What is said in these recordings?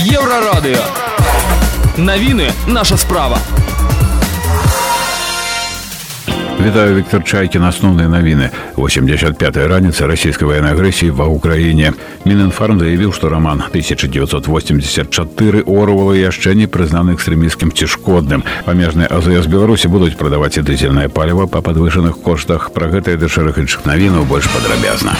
Еврорадио. Новины наша справа. Вітаю Віктор Чайкін. Основные новины. 85-я раніца расійскай военной агрэсіі ва ўкраіне. Мінінфарм заявіў, што роман 1984 Орвала яшчэ не прызнаны экстрэміскім ці шкодным. Памежныя АЗС Беларусі будуць прадаваць і дызельнае паліва па падвышаных коштах. Пра гэта і да шэраг іншых навінаў больш падрабязна.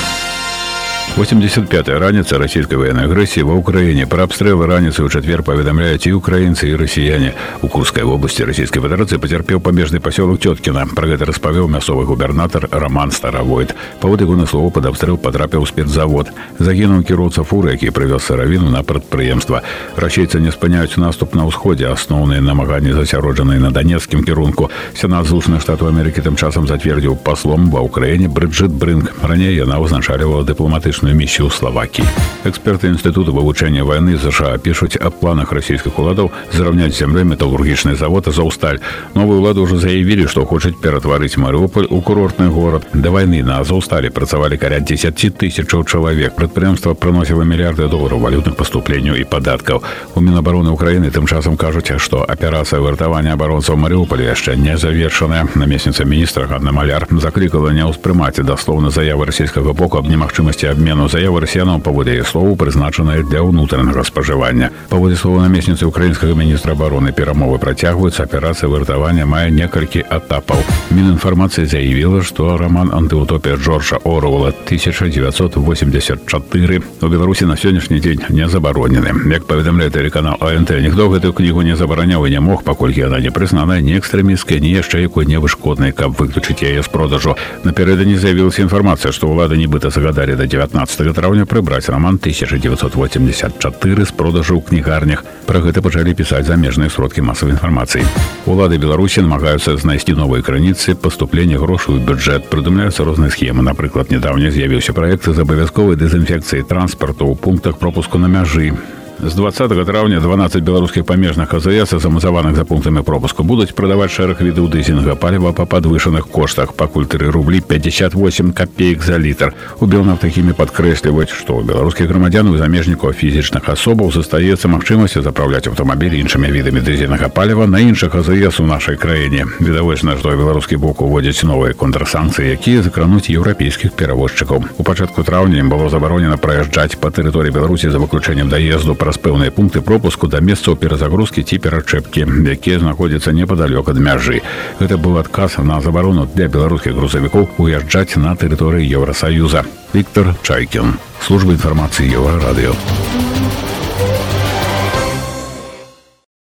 85-я раніца расійскай военной агрэсіі ва ўкраіне пра абстрэлы раніцы ў чацвер паведамляюць і украінцы і расіяне у курскай вобласці расійскай федэрацыі пацярпеў памежны пасёлак цёткіна пра гэта распавёў мясцовы губернатар роман старавойт павод ягоны слова пад абстрэл патрапіў спецзавод загінуў кіроўца фуры які прывёз сыравіну на прадпрыемства расейцы не спыняюць наступ на ўсходзе асноўныя намаганні засяроджаныя на данецкім кірунку сенат злучаных штатаў Амерыкі тым часам зацвердзіў паслом ва ўкраіне брыджит брынг раней яна ўзначалівала дыпламатычна дыпламатычную місію ў Славакіі. Эксперты інстытуту вывучэння вайны ЗША пішуць аб планах расійскіх уладаў зараўняць зямлю металургічны завод Азаўсталь. Новую ўладу ўжо заявілі, што хочуць ператварыць Марыуполь у курортны горад. Да вайны на Азаўсталі працавалі каля 10 тысячаў чалавек. Прадпрыемства прыносіла мільярды долараў валютных паступленняў і падаткаў. У Мінабароны Украіны тым часам кажуць, што аперацыя вартавання абаронцаў Марыуполя яшчэ не завершаная. Намесніца міністра Ганна Маляр заклікала не ўспрымаць даслоўна заявы расійскага боку аб немагчымасці абмену абмену заявы расіянаў паводы яе слову прызначаныя для ўнутранага спажывання паводы слова намесніцы украінскага міністра обороны перамовы працягваюцца аперацыя вартавання мае некалькі этапаў мінінфармацыя заявіла што роман антыутопія джорджа орвала 1984 у беларусі на сённяшні дзень не забаронены як паведамляе тэлеканал ант ніхто гэтую кнігу не забараняў і не мог паколькі яна не прызнаная не экстрэміская ні яшчэ якой-небудзь шкоднай каб выключыць яе з продажу напярэдадні з'явілася інфармацыя што ўлады нібыта загадалі да 19 15 траўня прыбраць роман 1984 з продажу ў кнігарнях пра гэта пачалі пісаць замежныя сродкі масавай інфармацыі улады беларусі намагаюцца знайсці новыя крыніцы паступлення грошай у бюджэт прыдумляюцца розныя схемы напрыклад нядаўня з'явіўся праект з абавязковай дэзінфекцыі транспарту ў пунктах пропуску на мяжы з 20 траўня 12 беларускіх памежных азс замазаваных за пунктамі пропуску будуць прадаваць шэраг відаў дызінга паліва па падвышаных коштах пакуль тры рублі 58 копеек за літр у белнафтахіме падкрэсліваюць што ў беларускіх грамадзян у замежнікаў фізічных асобаў застаецца магчымасць запраўляць аўтамабілі іншымі відамі дызельнага паліва на іншых азс у нашай краіне відавочна што беларускі бок уводзіць новыя контрсанкцыі якія закрануць еўрапейскіх перавозчыкаў у пачатку траўня ім было забаронена праязджаць па тэрыторыі беларусі за выключэннем даезду пра праз пэўныя пункты пропуску да месцаў перазагрузкі ці перачэпкі якія знаходзяцца непадалёк ад мяжы гэта быў адказ на забарону для беларускіх грузавікоў уязджаць на тэрыторыі еўросаюза Віктор чайкін служба інфармацыі еўрарадыё у